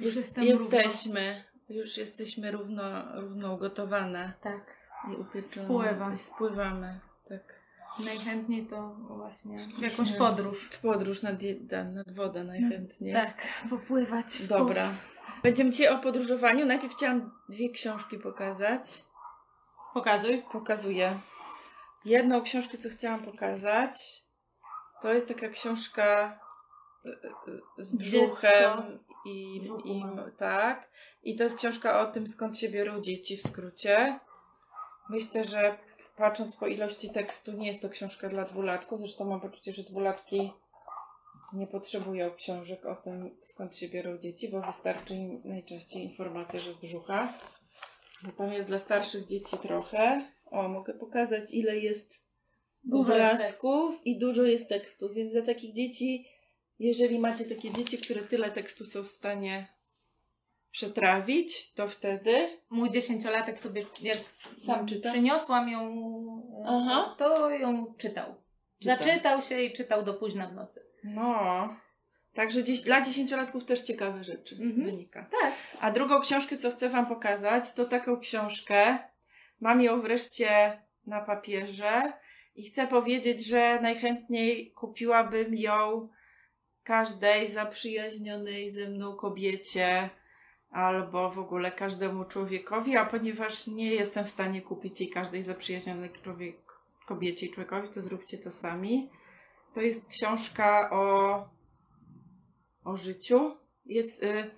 Już Jest, jestem jesteśmy, już jesteśmy równo, równo ugotowane Równo. Tak. i upieczone. Spływa. I spływamy, tak. Najchętniej to właśnie w jakąś podróż. W podróż nad, nad wodę najchętniej. Tak, popływać. Dobra. Będziemy dzisiaj o podróżowaniu. Najpierw chciałam dwie książki pokazać. po- Pokazuj. Pokazuję. Jedną książkę, co chciałam pokazać, to jest taka książka y, y, z Dziecko brzuchem i, i tak. I to jest książka o tym, skąd się biorą dzieci w skrócie. Myślę, że patrząc po ilości tekstu, nie jest to książka dla dwulatków. Zresztą mam poczucie, że dwulatki nie potrzebują książek o tym, skąd się biorą dzieci, bo wystarczy im najczęściej informacja, że z brzucha. Natomiast dla starszych dzieci trochę. O, mogę pokazać, ile jest Dużo obrazków i dużo jest tekstu. Więc dla takich dzieci, jeżeli macie takie dzieci, które tyle tekstu są w stanie przetrawić, to wtedy Mój dziesięciolatek sobie, jak Sam czyta? przyniosłam ją, Aha. to ją czytał. Czyta. Zaczytał się i czytał do późna w nocy. No. Także dziś, dla dziesięciolatków też ciekawe rzeczy Mhm. wynika. Tak. A drugą książkę, co chcę Wam pokazać, to taką książkę. Mam ją wreszcie na papierze i chcę powiedzieć, że najchętniej kupiłabym ją każdej zaprzyjaźnionej ze mną kobiecie albo w ogóle każdemu człowiekowi, a ponieważ nie jestem w stanie kupić jej każdej zaprzyjaźnionej człowiek, kobiecie i człowiekowi, to zróbcie to sami. To jest książka o, o życiu. Jest, y,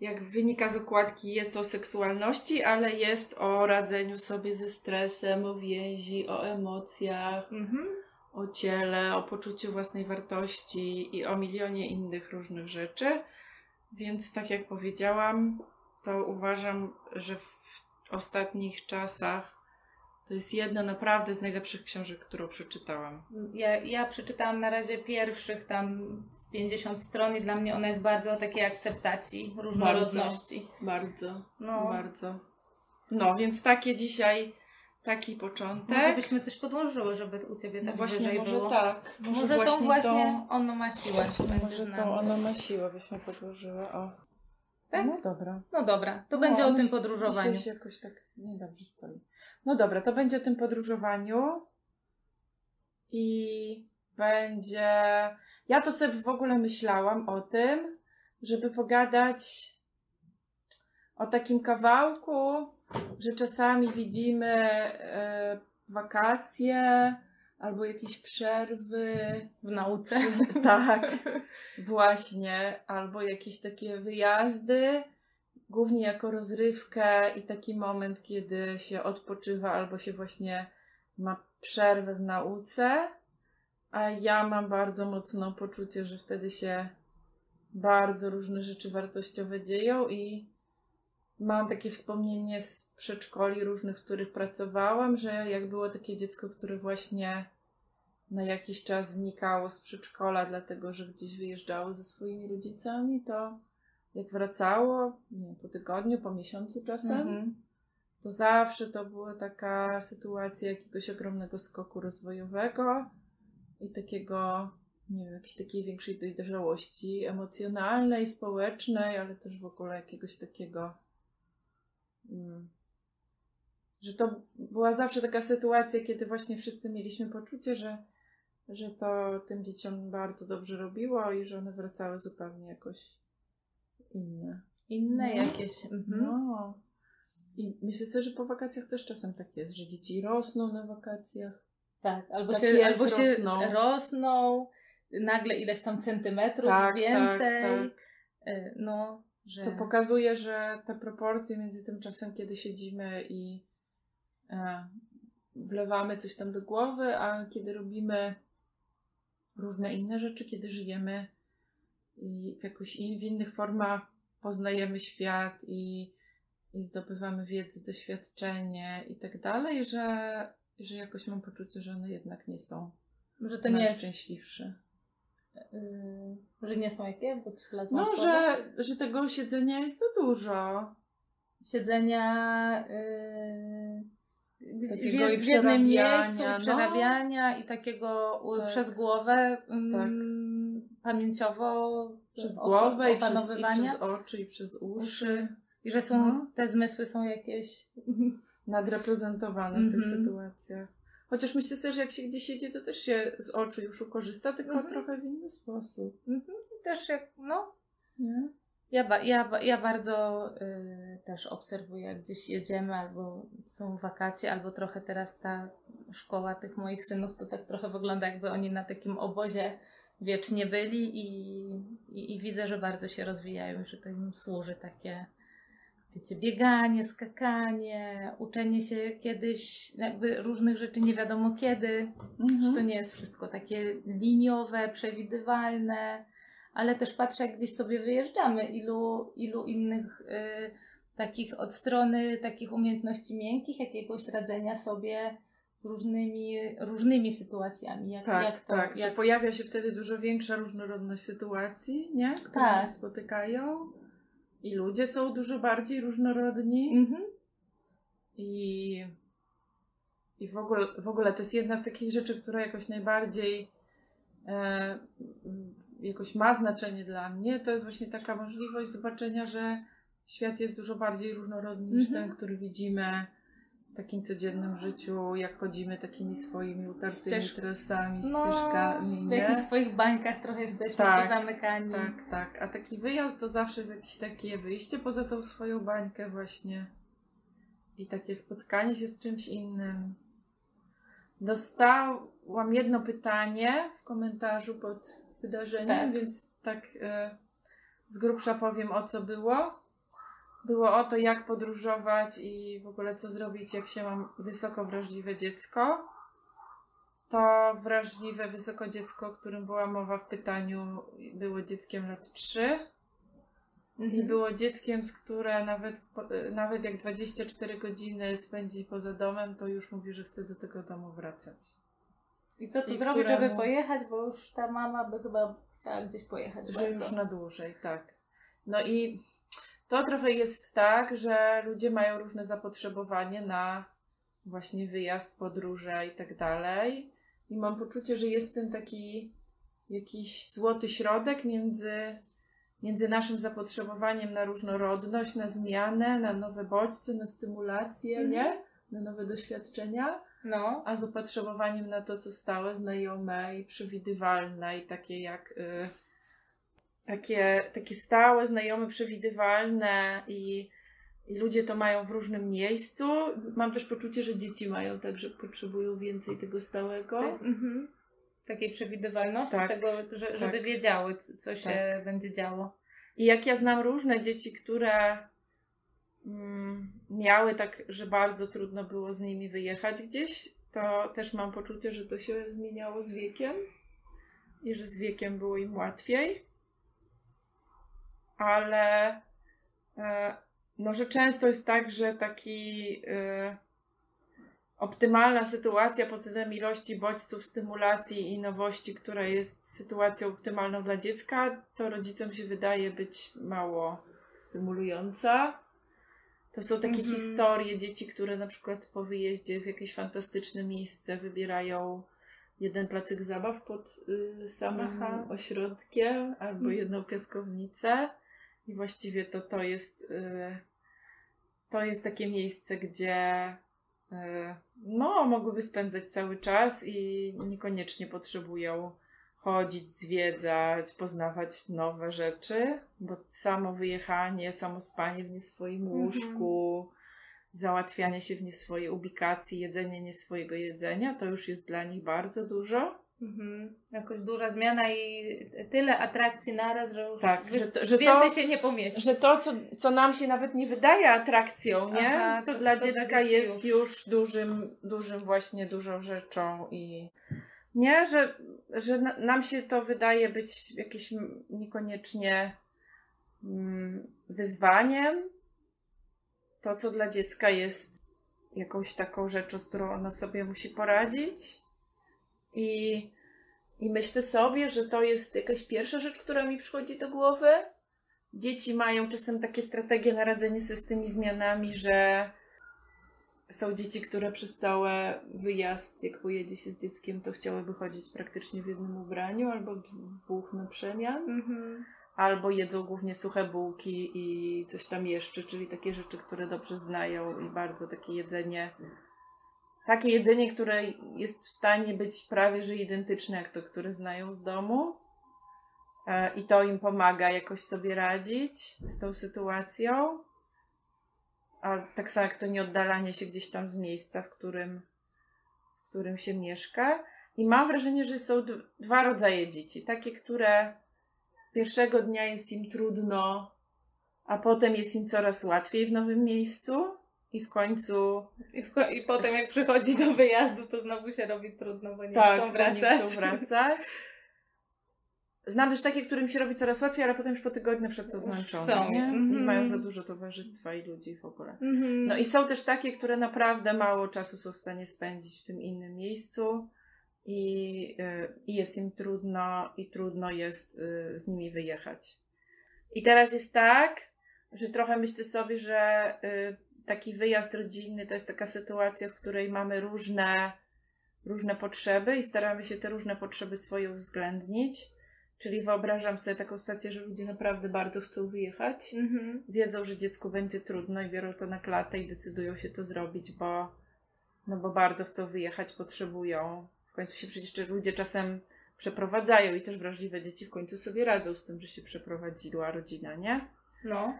jak wynika z okładki, jest o seksualności, ale jest o radzeniu sobie ze stresem, o więzi, o emocjach, Mhm. O ciele, o poczuciu własnej wartości i o milionie innych różnych rzeczy. Więc tak jak powiedziałam, to uważam, że w ostatnich czasach to jest jedna naprawdę z najlepszych książek, którą przeczytałam. Ja, ja przeczytałam na razie pierwszych tam z 50 stron i dla mnie ona jest bardzo o takiej akceptacji różnorodności. Bardzo, No, bardzo. No, więc takie dzisiaj, taki początek. może byśmy coś podłożyły, żeby u Ciebie No tak właśnie, wyżej może było. tak. Może, tą właśnie ono ma siłę. Może nami. ona ma siłę, byśmy podłożyły. O. Tak? No dobra. No dobra, to No, będzie o ono tym podróżowaniu. Dzisiaj się jakoś tak niedobrze stoi. No dobra, to będzie o tym podróżowaniu. I będzie. Ja to sobie w ogóle myślałam o tym, żeby pogadać o takim kawałku, że czasami widzimy e, wakacje albo jakieś przerwy. W nauce. tak, właśnie. Albo jakieś takie wyjazdy, głównie jako rozrywkę i taki moment, kiedy się odpoczywa albo się właśnie ma przerwę w nauce. A ja mam bardzo mocno poczucie, że wtedy się bardzo różne rzeczy wartościowe dzieją i mam takie wspomnienie z przedszkoli różnych, w których pracowałam, że jak było takie dziecko, które właśnie na jakiś czas znikało z przedszkola, dlatego że gdzieś wyjeżdżało ze swoimi rodzicami, to jak wracało, nie wiem, po tygodniu, po miesiącu czasem, Mhm. to zawsze to była taka sytuacja jakiegoś ogromnego skoku rozwojowego i takiego, nie wiem, jakiejś takiej większej dojrzałości emocjonalnej, społecznej, ale też w ogóle jakiegoś takiego, że to była zawsze taka sytuacja, kiedy właśnie wszyscy mieliśmy poczucie, że, że to tym dzieciom bardzo dobrze robiło i że one wracały zupełnie jakoś inne. Inne No. jakieś. Mhm. No. I myślę sobie, że po wakacjach też czasem tak jest, że dzieci rosną na wakacjach. Tak, albo Tak się, jest, albo się rosną. rosną. nagle ileś tam centymetrów Tak, więcej. tak, Y, No, że... Co pokazuje, że te proporcje między tym czasem, kiedy siedzimy i e, wlewamy coś tam do głowy, a kiedy robimy różne inne rzeczy, kiedy żyjemy i w jakoś in, w innych formach poznajemy świat i, i zdobywamy wiedzę, doświadczenie i tak dalej, że, że jakoś mam poczucie, że one jednak nie są że to nie jest, najszczęśliwsze. Y, że nie są jakie? Bo tyle No, że, że tego siedzenia jest za dużo. Siedzenia y, w, Takiego w jednym miejscu, no. przerabiania i takiego Tak. przez głowę ym, pamięciowo Przez głowę i przez, i przez oczy i przez uszy. uszy. I że są, No. te zmysły są jakieś... Nadreprezentowane w tych Mhm. sytuacjach. Chociaż myślę sobie, że jak się gdzieś jedzie, to też się z oczu już ukorzysta, tylko Mhm. trochę w inny sposób. Też jak, no, Nie? Ja, ba, ja, ja bardzo y, też obserwuję, jak gdzieś jedziemy, albo są wakacje, albo trochę teraz ta szkoła tych moich synów to tak trochę wygląda, jakby oni na takim obozie wiecznie byli i, i, i widzę, że bardzo się rozwijają, że to im służy takie, wiecie, bieganie, skakanie, uczenie się kiedyś jakby różnych rzeczy nie wiadomo kiedy, że to nie jest wszystko takie liniowe, przewidywalne, ale też patrzę, jak gdzieś sobie wyjeżdżamy, ilu, ilu innych y, takich od strony takich umiejętności miękkich, jakiegoś radzenia sobie z różnymi, różnymi sytuacjami. Jak, Tak, jak to, tak, że jak, pojawia się wtedy dużo większa różnorodność sytuacji, nie? Które Tak. spotykają. I ludzie są dużo bardziej różnorodni. Mhm. I, i w, ogóle, w ogóle to jest jedna z takich rzeczy, która jakoś najbardziej e, jakoś ma znaczenie dla mnie. To jest właśnie taka możliwość zobaczenia, że świat jest dużo bardziej różnorodny niż Mhm. ten, który widzimy takim codziennym życiu, jak chodzimy takimi swoimi utartymi Ścież- trasami, No, ścieżkami. w nie? jakichś swoich bańkach trochę jesteśmy Tak, pozamykani. Tak, tak. A taki wyjazd to zawsze jest jakieś takie wyjście poza tą swoją bańkę właśnie. I takie spotkanie się z czymś innym. Dostałam jedno pytanie w komentarzu pod wydarzeniem, Tak. więc tak e, z grubsza powiem o co było. Było o to, jak podróżować i w ogóle co zrobić, jak się mam wysoko wrażliwe dziecko. To wrażliwe, wysoko dziecko, o którym była mowa w pytaniu, było dzieckiem lat 3 i Mhm. było dzieckiem, z które nawet, e, nawet jak 24 godziny spędzi poza domem, to już mówi, że chce do tego domu wracać. I co tu i zrobić, któremu- żeby pojechać, bo już ta mama by chyba chciała gdzieś pojechać. Że bardzo. już na dłużej, tak. No i to trochę jest tak, że ludzie mają różne zapotrzebowanie na właśnie wyjazd, podróże i tak dalej. I mam poczucie, że jest tym taki jakiś złoty środek między, między naszym zapotrzebowaniem na różnorodność, na zmianę, na nowe bodźce, na stymulację, Mhm. nie? Na nowe doświadczenia No, a zapotrzebowaniem na to, co stałe, znajome i przewidywalne i takie jak y, takie, takie stałe, znajome, przewidywalne i, i ludzie to mają w różnym miejscu. Mam też poczucie, że dzieci mają tak, że potrzebują więcej tego stałego. mhm. takiej przewidywalności Tak, tego, że, żeby tak. wiedziały, co, co się będzie działo. I jak ja znam różne dzieci, które mm, miały tak, że bardzo trudno było z nimi wyjechać gdzieś, to też mam poczucie, że to się zmieniało z wiekiem i że z wiekiem było im łatwiej. Ale e, no, że często jest tak, że taki e, optymalna sytuacja pod względem ilości bodźców, stymulacji i nowości, która jest sytuacją optymalną dla dziecka, to rodzicom się wydaje być mało stymulująca. To są takie Mhm. historie dzieci, które na przykład po wyjeździe w jakieś fantastyczne miejsce wybierają jeden placyk zabaw pod y, samym Aha. ośrodkiem albo Mhm. jedną piaskownicę i właściwie to to jest y, to jest takie miejsce, gdzie y, no, mogłyby spędzać cały czas i niekoniecznie potrzebują chodzić, zwiedzać, poznawać nowe rzeczy, bo samo wyjechanie, samo spanie w nie swoim Mhm. łóżku, załatwianie się w nie swojej ubikacji, jedzenie nie swojego jedzenia, to już jest dla nich bardzo dużo. Mhm. Jakoś duża zmiana i tyle atrakcji naraz, że już Tak, wy- że to- że to- więcej się nie pomieści. Że to, co, co nam się nawet nie wydaje atrakcją, nie? Aha, to, to- dla to dla dziecka dzieci jest już. już, dużym, dużym właśnie dużą rzeczą i nie, że, że na, nam się to wydaje być jakieś m- niekoniecznie mm, wyzwaniem. To, co dla dziecka jest jakąś taką rzeczą, z którą ono sobie musi poradzić. I, I myślę sobie, że to jest jakaś pierwsza rzecz, która mi przychodzi do głowy. Dzieci mają czasem takie strategie na radzenie sobie z tymi zmianami, że są dzieci, które przez cały wyjazd, jak pojedzie się z dzieckiem, to chciałyby chodzić praktycznie w jednym ubraniu albo w dwóch na przemian. Mhm. albo jedzą głównie suche bułki i coś tam jeszcze, czyli takie rzeczy, które dobrze znają i bardzo takie jedzenie. Takie jedzenie, które jest w stanie być prawie że identyczne jak to, które znają z domu. E, I to im pomaga jakoś sobie radzić z tą sytuacją. A tak samo jak to nieoddalanie się gdzieś tam z miejsca, w którym, w którym się mieszka. I mam wrażenie, że są dwa rodzaje dzieci. Takie, które pierwszego dnia jest im trudno, a potem jest im coraz łatwiej w nowym miejscu. I w końcu. I, w ko- I potem, jak przychodzi do wyjazdu, to znowu się robi trudno, bo nie tak, chcą wracać. Nie chcą wracać. Znam też takie, którym się robi coraz łatwiej, ale potem już po tygodniu przed co zmęczone. Chcą. Nie? Mm-hmm. I mają za dużo towarzystwa i ludzi w ogóle. Mm-hmm. No i są też takie, które naprawdę mało czasu są w stanie spędzić w tym innym miejscu i, yy, i jest im trudno i trudno jest yy, z nimi wyjechać. I teraz jest tak, że trochę myślę sobie, że yy, taki wyjazd rodzinny to jest taka sytuacja, w której mamy różne, różne potrzeby i staramy się te różne potrzeby swoje uwzględnić. Czyli wyobrażam sobie taką sytuację, że ludzie naprawdę bardzo chcą wyjechać, mm-hmm. wiedzą, że dziecku będzie trudno i biorą to na klatę i decydują się to zrobić, bo, no bo bardzo chcą wyjechać, potrzebują. W końcu się przecież ludzie czasem przeprowadzają i też wrażliwe dzieci w końcu sobie radzą z tym, że się przeprowadziła rodzina, nie? No.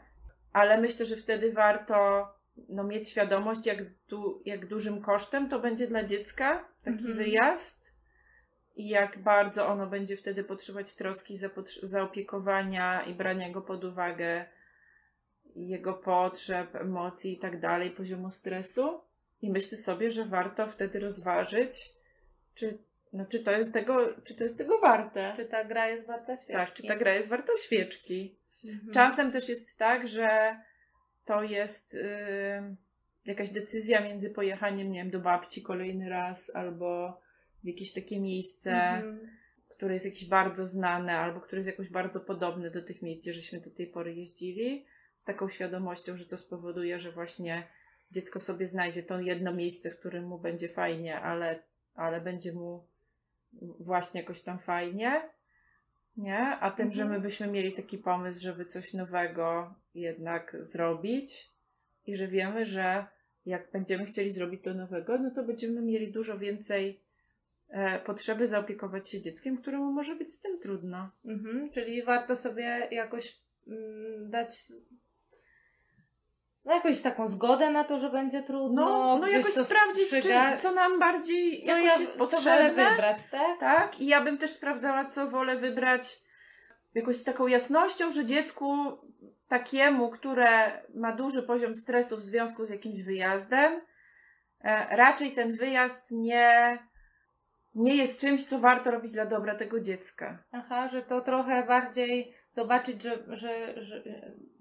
Ale myślę, że wtedy warto no, mieć świadomość, jak, du- jak dużym kosztem to będzie dla dziecka taki mm-hmm. wyjazd i jak bardzo ono będzie wtedy potrzebować troski, zaopiekowania i brania go pod uwagę, jego potrzeb, emocji i tak dalej, poziomu stresu. I myślę sobie, że warto wtedy rozważyć, czy, no, czy, to, jest tego, czy to jest tego warte. Czy ta gra jest warta świeczki. Tak, czy ta gra jest warta świeczki. Mhm. Czasem też jest tak, że to jest yy, jakaś decyzja między pojechaniem, nie wiem, do babci kolejny raz albo w jakieś takie miejsce, mm-hmm. które jest jakieś bardzo znane albo które jest jakoś bardzo podobne do tych miejsc, gdzie żeśmy do tej pory jeździli, z taką świadomością, że to spowoduje, że właśnie dziecko sobie znajdzie to jedno miejsce, w którym mu będzie fajnie, ale, ale będzie mu właśnie jakoś tam fajnie. Nie? A tym, mm-hmm. że my byśmy mieli taki pomysł, żeby coś nowego jednak zrobić i że wiemy, że jak będziemy chcieli zrobić to nowego, no to będziemy mieli dużo więcej e, potrzeby zaopiekować się dzieckiem, któremu może być z tym trudno. Mhm, czyli warto sobie jakoś mm, dać no jakoś taką zgodę na to, że będzie trudno. No, no jakoś sprawdzić, czy, co nam bardziej co jakoś ja, jest potrzebne. Co wolę wybrać, tak? Tak, i ja bym też sprawdzała, co wolę wybrać jakoś z taką jasnością, że dziecku takiemu, które ma duży poziom stresu w związku z jakimś wyjazdem, e, raczej ten wyjazd nie, nie jest czymś, co warto robić dla dobra tego dziecka. Aha, że to trochę bardziej zobaczyć, że, że, że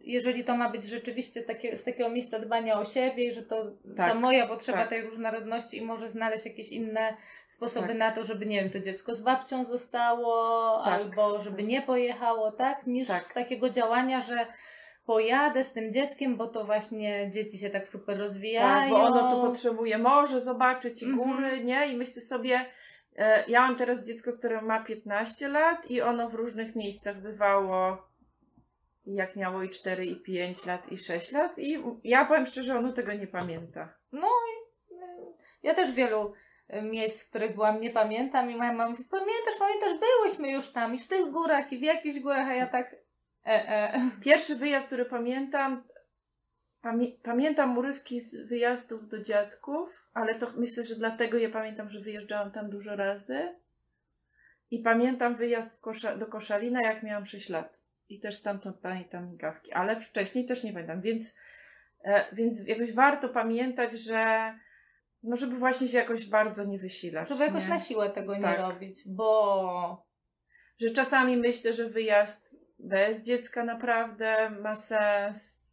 jeżeli to ma być rzeczywiście takie, z takiego miejsca dbania o siebie i że to tak, ta moja potrzeba tak. tej różnorodności i może znaleźć jakieś inne sposoby tak. na to, żeby nie wiem, to dziecko z babcią zostało tak. albo żeby nie pojechało, tak? Niż tak. z takiego działania, że pojadę z tym dzieckiem, bo to właśnie dzieci się tak super rozwijają. Tak, bo ono tu potrzebuje morze zobaczyć i góry, mm-hmm. nie? I myślę sobie, e, ja mam teraz dziecko, które ma 15 lat i ono w różnych miejscach bywało jak miało i 4, i 5 lat, i 6 lat i ja powiem szczerze, ono tego nie pamięta. No i ja też wielu e, miejsc, w których byłam, nie pamiętam i moja mama mówi, pamiętasz, pamiętasz, byłyśmy już tam i w tych górach i w jakichś górach, a ja tak E, e. Pierwszy wyjazd, który pamiętam, pamię pamiętam urywki z wyjazdów do dziadków, ale to myślę, że dlatego ja pamiętam, że wyjeżdżałam tam dużo razy. I pamiętam wyjazd Kosza do Koszalina, jak miałam 6 lat. I też stamtąd pamiętam migawki, ale wcześniej też nie pamiętam, więc, e, więc jakoś warto pamiętać, że no żeby właśnie się jakoś bardzo nie wysilać. Żeby jakoś na siłę tego tak. nie robić, bo... Że czasami myślę, że wyjazd bez dziecka naprawdę ma sens.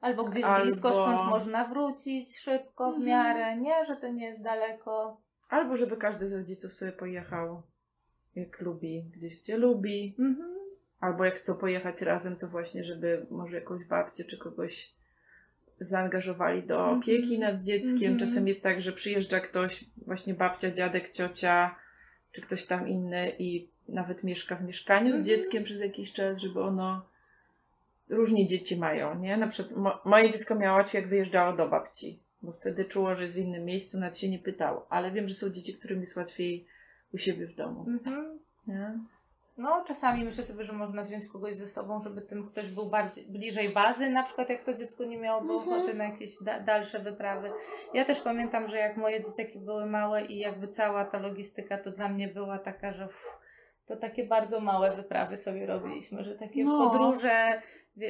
Albo gdzieś Albo... blisko, skąd można wrócić szybko, w mhm. miarę, nie? Że to nie jest daleko. Albo żeby każdy z rodziców sobie pojechał, jak lubi, gdzieś gdzie lubi. Mhm. Albo jak chcą pojechać razem, to właśnie, żeby może jakąś babcię czy kogoś zaangażowali do mhm. opieki nad dzieckiem. Mhm. Czasem jest tak, że przyjeżdża ktoś, właśnie babcia, dziadek, ciocia, czy ktoś tam inny i nawet mieszka w mieszkaniu z Mhm. dzieckiem przez jakiś czas, żeby ono. Różnie dzieci mają, nie? Na przykład mo- moje dziecko miało łatwiej, jak wyjeżdżało do babci, bo wtedy czuło, że jest w innym miejscu, nawet się nie pytało. Ale wiem, że są dzieci, którym jest łatwiej u siebie w domu. Mhm. Nie? No, czasami myślę sobie, że można wziąć kogoś ze sobą, żeby ten ktoś był bardziej bliżej bazy, na przykład jak to dziecko nie miałoby Mhm. ochoty na jakieś da- dalsze wyprawy. Ja też pamiętam, że jak moje dzieciaki były małe i jakby cała ta logistyka to dla mnie była taka, że uff, to takie bardzo małe wyprawy sobie robiliśmy, że takie No. podróże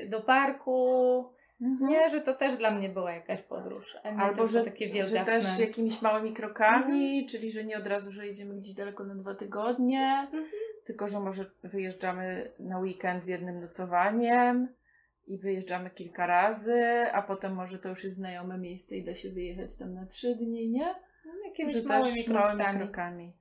do parku, Mhm. nie, że to też dla mnie była jakaś podróż, Albo, że, takie że wielgachne. też jakimiś małymi krokami, czyli że nie od razu, że jedziemy gdzieś daleko na dwa tygodnie, Mhm. Tylko że może wyjeżdżamy na weekend z jednym nocowaniem i wyjeżdżamy kilka razy, a potem może to już jest znajome miejsce i da się wyjechać tam na trzy dni, nie? Jakimiś że małymi małymi krokami.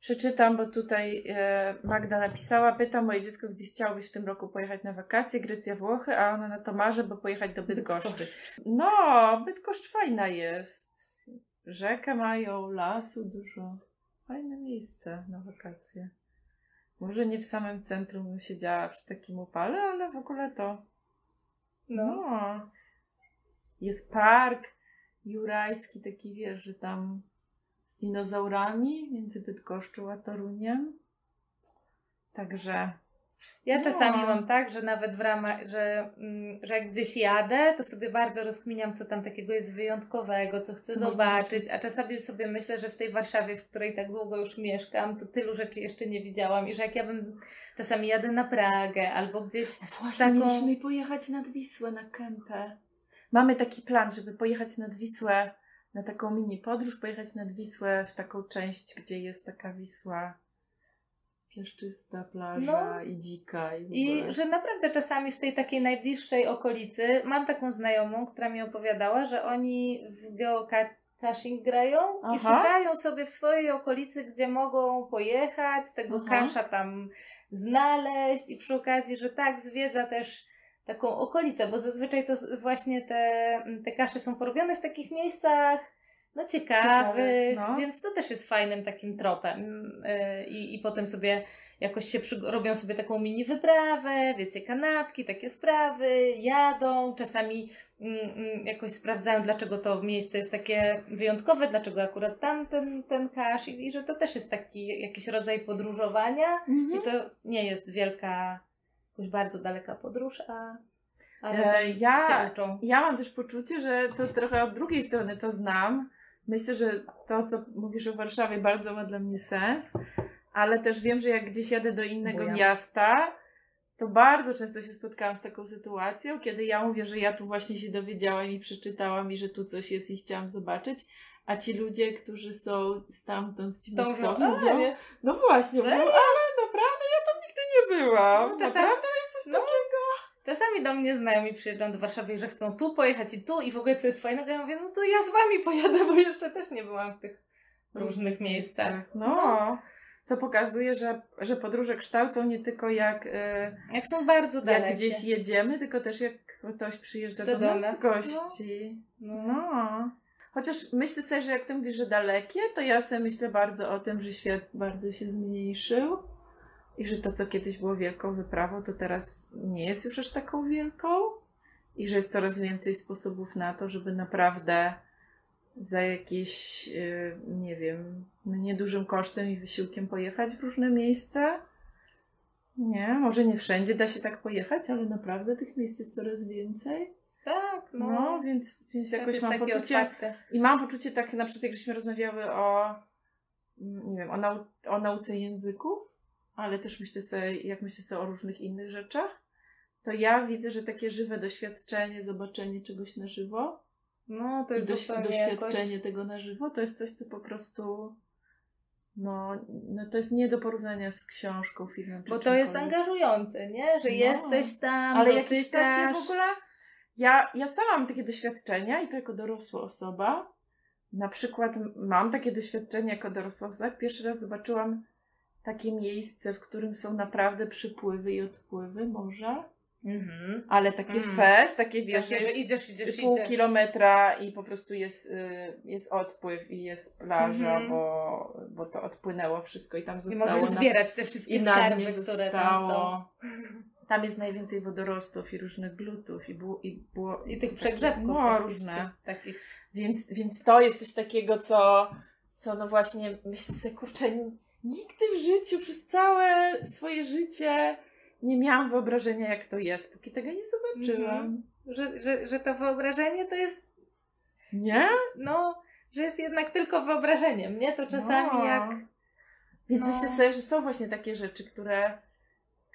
Przeczytam, bo tutaj e, Magda napisała, pyta moje dziecko, gdzie chciałobyś w tym roku pojechać na wakacje, Grecja, Włochy, a ona na to marzy, bo pojechać do Bydgoszczy. No, Bydgoszcz fajna jest. Rzekę mają, lasu dużo. Fajne miejsce na wakacje. Może nie w samym centrum bym siedziała przy takim upale, ale w ogóle to. No. No. Jest park jurajski, taki wiesz, że tam z dinozaurami między Bydgoszczą a Toruniem. Także Ja No. czasami mam tak, że nawet w ramach, że, mm, że jak gdzieś jadę, to sobie bardzo rozkminiam, co tam takiego jest wyjątkowego, co chcę Co zobaczyć, zobaczyć. a czasami sobie myślę, że w tej Warszawie, w której tak długo już mieszkam, to tylu rzeczy jeszcze nie widziałam i że jak ja bym czasami jadę na Pragę albo gdzieś Właśnie taką- mieliśmy pojechać nad Wisłę na kępę. Mamy taki plan, żeby pojechać nad Wisłę na taką mini podróż, pojechać nad Wisłę w taką część, gdzie jest taka Wisła piaszczysta, plaża No. i dzika. I, I że naprawdę czasami w tej takiej najbliższej okolicy mam taką znajomą, która mi opowiadała, że oni w geocaching grają i Aha. szukają sobie w swojej okolicy, gdzie mogą pojechać, tego Aha. kasza tam znaleźć i przy okazji, że tak zwiedza też taką okolicę, bo zazwyczaj to właśnie te, te kasze są porobione w takich miejscach no ciekawych, Ciekawe, no. więc to też jest fajnym takim tropem yy, i, i potem sobie jakoś się przy, robią sobie taką mini wyprawę, wiecie, kanapki, takie sprawy, jadą, czasami mm, mm, jakoś sprawdzają, dlaczego to miejsce jest takie wyjątkowe, dlaczego akurat tam ten, ten kasz i, i że to też jest taki jakiś rodzaj podróżowania Mhm. i to nie jest wielka, jakoś bardzo daleka podróż, a, a E, razem ja- się uczą. Ja mam też poczucie, że to trochę od drugiej strony to znam. Myślę, że to, co mówisz o Warszawie, bardzo ma dla mnie sens, ale też wiem, że jak gdzieś jadę do innego miasta, to bardzo często się spotkałam z taką sytuacją, kiedy ja mówię, że ja tu właśnie się dowiedziałam i przeczytałam i że tu coś jest i chciałam zobaczyć, a ci ludzie, którzy są stamtąd, ci To mówią, mówią, no właśnie, mówią, ale naprawdę ja tam nigdy nie byłam. No, czasami- naprawdę jest coś no. takiego. Czasami do mnie znajomi przyjeżdżają do Warszawy że chcą tu pojechać i tu i w ogóle co jest fajnego, ja mówię, no to ja z wami pojadę, bo jeszcze też nie byłam w tych różnych miejscach. No. Co pokazuje, że, że podróże kształcą nie tylko jak, e, Jak są bardzo dalekie. jak gdzieś jedziemy, tylko też jak ktoś przyjeżdża do, do nas, nas, w gości. No. No. Chociaż myślę sobie, że jak ty mówisz, że dalekie, to ja sobie myślę bardzo o tym, że świat bardzo się zmniejszył i że to, co kiedyś było wielką wyprawą, to teraz nie jest już aż taką wielką i że jest coraz więcej sposobów na to, żeby naprawdę za jakieś, yy, nie wiem, no niedużym kosztem i wysiłkiem pojechać w różne miejsca. Nie, może nie wszędzie da się tak pojechać, ale naprawdę tych miejsc jest coraz więcej. Tak, no. No, więc, więc jakoś mam poczucie. otwarty. I mam poczucie tak, na przykład jak żeśmy rozmawiały o, mm, nie wiem, o, nau- o nauce języków, ale też myślę sobie, jak myślę sobie o różnych innych rzeczach, to ja widzę, że takie żywe doświadczenie, zobaczenie czegoś na żywo No, to i jest doś- zupełnie doświadczenie jakoś... tego na żywo, to jest coś, co po prostu no, no to jest nie do porównania z książką, filmem czy Bo to jest angażujące, nie? Że No. jesteś tam, Ale jakieś takie dotykasz. w ogóle. Ja, ja sama mam takie doświadczenia i to jako dorosła osoba. Na przykład mam takie doświadczenie jako dorosła osoba. Pierwszy raz zobaczyłam takie miejsce, w którym są naprawdę przypływy i odpływy morza. Mhm. Ale takie mm. fest, takie wiesz, takie, że idziesz, idziesz, pół idziesz. kilometra i po prostu jest, y, jest odpływ i jest plaża, mm bo, bo to odpłynęło wszystko i tam zostało. I możesz na, zbierać te wszystkie i skarby, które zostało. tam są. Tam jest najwięcej wodorostów i różnych glutów i, bu, i, było, i tych przegrzebków. No, różne. Takich. Więc, więc to jest coś takiego, co, co no właśnie myślę sobie, kurczę, nigdy w życiu przez całe swoje życie nie miałam wyobrażenia, jak to jest, póki tego nie zobaczyłam. Mm że, że, że to wyobrażenie to jest. Nie? No, że jest jednak tylko wyobrażeniem, nie? To czasami no. jak. Więc no. myślę sobie, że są właśnie takie rzeczy, które,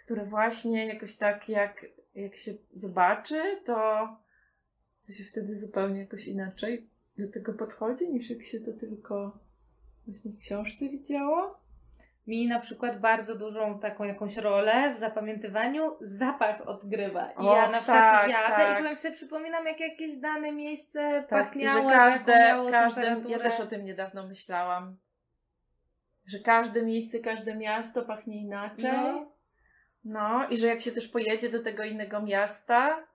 które właśnie jakoś tak, jak, jak się zobaczy, to, to się wtedy zupełnie jakoś inaczej do tego podchodzi, niż jak się to tylko właśnie w książce widziało mi na przykład bardzo dużą taką jakąś rolę w zapamiętywaniu zapach odgrywa. I Och, ja na przykład tak, jadę tak. i potem sobie przypominam, jak jakieś dane miejsce tak, pachniało, że każde, każde ja też o tym niedawno myślałam, że każde miejsce, każde miasto pachnie inaczej. No. no i że jak się też pojedzie do tego innego miasta,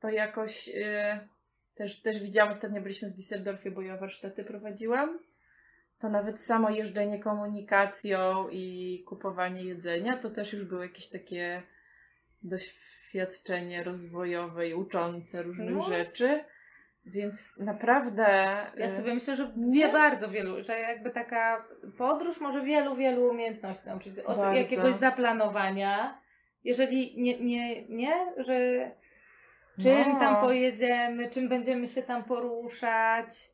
to jakoś yy, też, też widziałam, ostatnio byliśmy w Düsseldorfie, bo ja warsztaty prowadziłam to nawet samo jeżdżenie komunikacją i kupowanie jedzenia to też już było jakieś takie doświadczenie rozwojowe i uczące różnych no. rzeczy. Więc naprawdę. Ja y, sobie myślę, że wie bardzo wielu, że jakby taka podróż może wielu, wielu umiejętności nauczyć. Od bardzo. jakiegoś zaplanowania. Jeżeli nie, nie, nie, że czym no. tam pojedziemy, czym będziemy się tam poruszać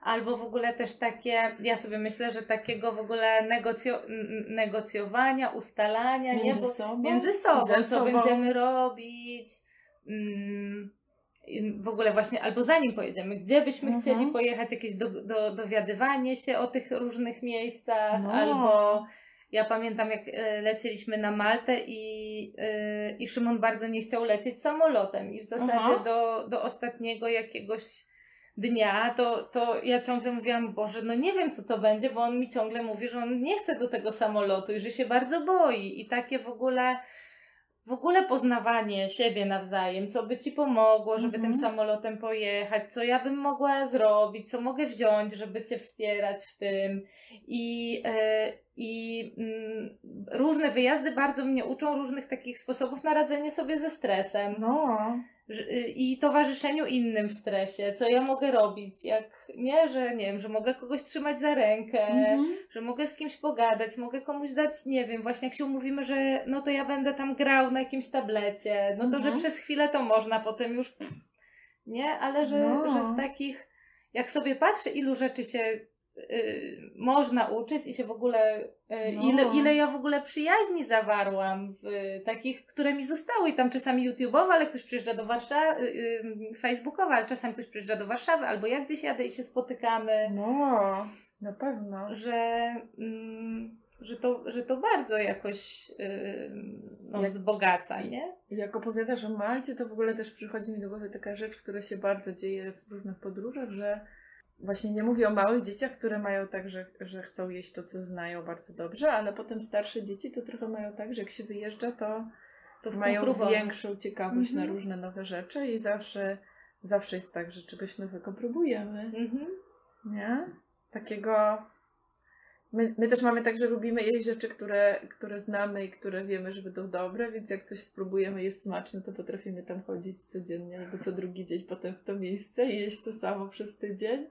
albo w ogóle też takie, ja sobie myślę, że takiego w ogóle negocjo, negocjowania, ustalania między nie? Bo, sobą, między sobą, co sobą. będziemy robić. Mm, w ogóle właśnie, albo zanim pojedziemy, gdzie byśmy mhm. chcieli pojechać, jakieś do, do, dowiadywanie się o tych różnych miejscach, no. albo ja pamiętam, jak e, lecieliśmy na Maltę i, yy, i Szymon bardzo nie chciał lecieć samolotem i w zasadzie do, do ostatniego jakiegoś dnia, to, to ja ciągle mówiłam, Boże, no nie wiem co to będzie, bo on mi ciągle mówi, że on nie chce do tego samolotu i że się bardzo boi. I takie w ogóle, w ogóle poznawanie siebie nawzajem, co by ci pomogło, żeby tym mhm. samolotem pojechać, co ja bym mogła zrobić, co mogę wziąć, żeby cię wspierać w tym. I, yy, i mm, różne wyjazdy bardzo mnie uczą różnych takich sposobów na radzenie sobie ze stresem. No i towarzyszeniu innym w stresie, co ja mogę robić, jak nie, że nie wiem, że mogę kogoś trzymać za rękę, mhm. że mogę z kimś pogadać, mogę komuś dać, nie wiem, właśnie jak się umówimy, że no to ja będę tam grał na jakimś tablecie, no to, że mhm. przez chwilę to można, potem już nie, ale że, no. że z takich, jak sobie patrzę, ilu rzeczy się Y, można uczyć i się w ogóle, y, no. ile, ile ja w ogóle przyjaźni zawarłam w takich, które mi zostały i tam czasami YouTube'owe, ale ktoś przyjeżdża do Warszawy, y, Facebookowe, ale czasami ktoś przyjeżdża do Warszawy, albo ja gdzieś jadę i się spotykamy. No, na pewno. Że, mm, że, to, że to bardzo jakoś no, jak, wzbogaca, nie? Jak opowiadasz o Malcie, to w ogóle też przychodzi mi do głowy taka rzecz, która się bardzo dzieje w różnych podróżach, że Właśnie nie mówię o małych dzieciach, które mają tak, że, że chcą jeść to, co znają bardzo dobrze, ale potem starsze dzieci to trochę mają tak, że jak się wyjeżdża, to, to mają próbować. większą ciekawość mm -hmm. na różne nowe rzeczy i zawsze, zawsze jest tak, że czegoś nowego próbujemy. Mm -hmm. Nie? Takiego. My, my też mamy tak, że lubimy jeść rzeczy, które, które znamy i które wiemy, że będą dobre, więc jak coś spróbujemy, jest smaczne, to potrafimy tam chodzić codziennie albo co drugi dzień potem w to miejsce i jeść to samo przez tydzień.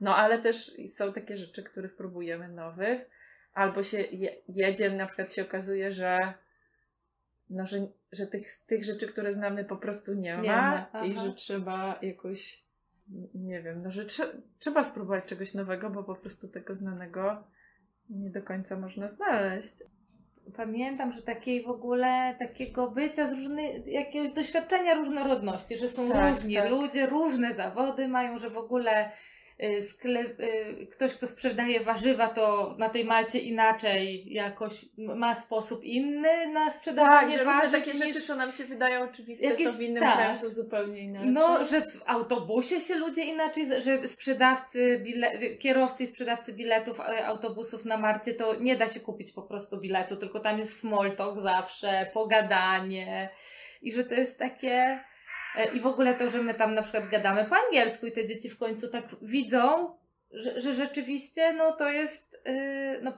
No ale też są takie rzeczy, których próbujemy nowych. Albo się je, jedzie, na przykład się okazuje, że, no, że, że tych, tych rzeczy, które znamy, po prostu nie ma, nie ma i że trzeba jakoś, nie wiem, no, że trze, trzeba spróbować czegoś nowego, bo po prostu tego znanego nie do końca można znaleźć. Pamiętam, że takiej w ogóle takiego bycia z różnych, jakiegoś doświadczenia różnorodności, że są tak, różni tak. ludzie, różne zawody mają, że w ogóle sklep, y, ktoś, kto sprzedaje warzywa, to na tej Malcie inaczej jakoś ma sposób inny na sprzedawanie tak, że warzyw. takie niż... rzeczy, co nam się wydają oczywiste, jakieś, to w innym tak. kraju są zupełnie inaczej. No, że w autobusie się ludzie inaczej, że sprzedawcy, bile, kierowcy i sprzedawcy biletów e, autobusów na Marcie, to nie da się kupić po prostu biletu, tylko tam jest small talk zawsze, pogadanie i że to jest takie i w ogóle to, że my tam na przykład gadamy po angielsku i te dzieci w końcu tak widzą, że, że rzeczywiście no to jest yy, no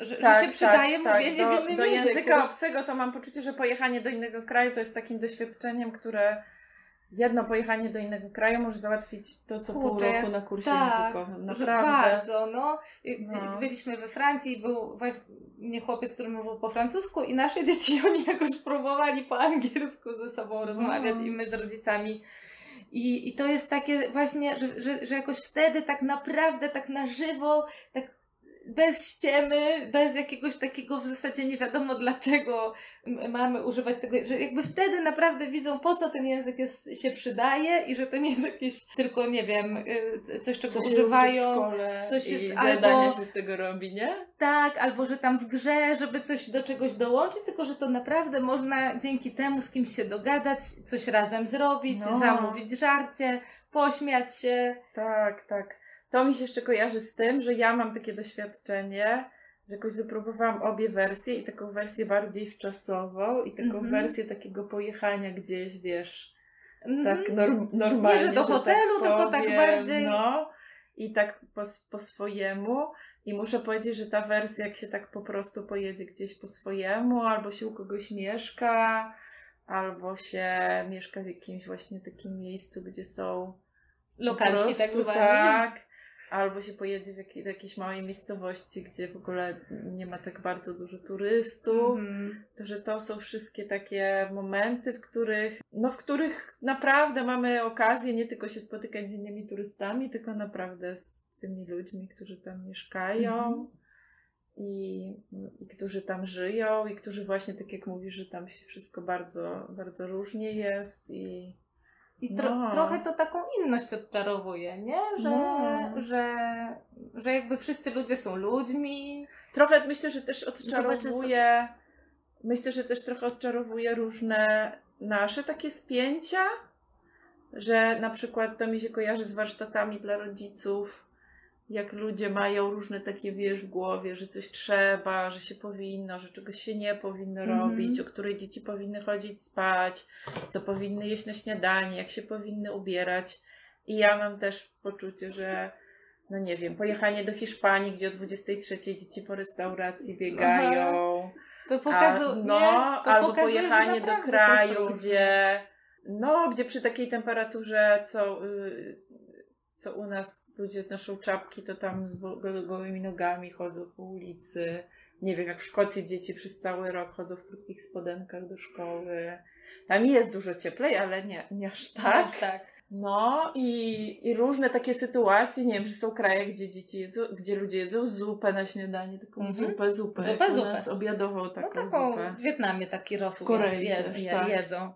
że, Tak, że się przydaje tak, mówienie tak. w Do, innym do języku. języka obcego to mam poczucie, że pojechanie do innego kraju to jest takim doświadczeniem, które jedno pojechanie do innego kraju może załatwić to, co pół Kurczę, roku na kursie tak, językowym. Naprawdę. Bardzo, no. No. Byliśmy we Francji był właśnie chłopiec, który mówił po francusku i nasze dzieci, oni jakoś próbowali po angielsku ze sobą rozmawiać i my z rodzicami. I, I to jest takie właśnie, że, że, że jakoś wtedy tak naprawdę, tak na żywo, tak bez ściemy, bez jakiegoś takiego w zasadzie nie wiadomo dlaczego mamy używać tego, że jakby wtedy naprawdę widzą po co ten język jest, się przydaje i że to nie jest jakieś tylko, nie wiem, y, coś czego Co się używają. szkole coś i albo- się z tego robi, nie? Tak, albo że tam w grze, żeby coś do czegoś dołączyć, tylko że to naprawdę można dzięki temu z kimś się dogadać, coś razem zrobić, No. zamówić żarcie, pośmiać się. Tak, tak. To mi się jeszcze kojarzy z tym, że ja mam takie doświadczenie, że jakoś wypróbowałam obie wersje i taką wersję bardziej wczasową i taką Mhm. wersję takiego pojechania gdzieś, wiesz, Mhm. tak norm, normalnie. Nie, że do hotelu, tylko tak bardziej- No, i tak po, po swojemu. I muszę powiedzieć, że ta wersja, jak się tak po prostu pojedzie gdzieś po swojemu, albo się u kogoś mieszka, albo się mieszka w jakimś właśnie takim miejscu, gdzie są Lokalsi tak zwani. Tak. Albo się pojedzie w jakiej, do jakiejś małej miejscowości, gdzie w ogóle nie ma tak bardzo dużo turystów. Mhm. To, że to są wszystkie takie momenty, w których, no, w których naprawdę mamy okazję nie tylko się spotykać z innymi turystami, tylko naprawdę z tymi ludźmi, którzy tam mieszkają. Mhm. I, I którzy tam żyją, i którzy właśnie, tak jak mówisz, że tam się wszystko bardzo, bardzo różnie jest i, I tro, No. trochę to taką inność odczarowuje, nie? Że, No. że, że jakby wszyscy ludzie są ludźmi. Trochę myślę, że też odczarowuje. Myślę, że też trochę odczarowuje różne nasze takie spięcia, że na przykład to mi się kojarzy z warsztatami dla rodziców, jak ludzie mają różne takie wiesz w głowie, że coś trzeba, że się powinno, że czegoś się nie powinno Mhm. robić, o której dzieci powinny chodzić spać, co powinny jeść na śniadanie, jak się powinny ubierać. I ja mam też poczucie, że no nie wiem, pojechanie do Hiszpanii, gdzie o 23 dzieci po restauracji biegają. To pokazuje, no, to albo pokazuje, pojechanie do kraju, gdzie no, gdzie przy takiej temperaturze, co, y, co u nas ludzie noszą czapki, to tam z gołymi nogami chodzą po ulicy. Nie wiem, jak w Szkocji dzieci przez cały rok chodzą w krótkich spodenkach do szkoły. Tam jest dużo cieplej, ale nie, nie aż tak. Tak, tak. No i, i różne takie sytuacje, nie wiem, że są kraje, gdzie dzieci jedzą, gdzie ludzie jedzą zupę na śniadanie, taką Mhm. zupę, zupę. Zupę, u zupę. nas obiadową No taką, taką zupę. w Wietnamie taki rosół W Korei je, też, je, tak. jedzą.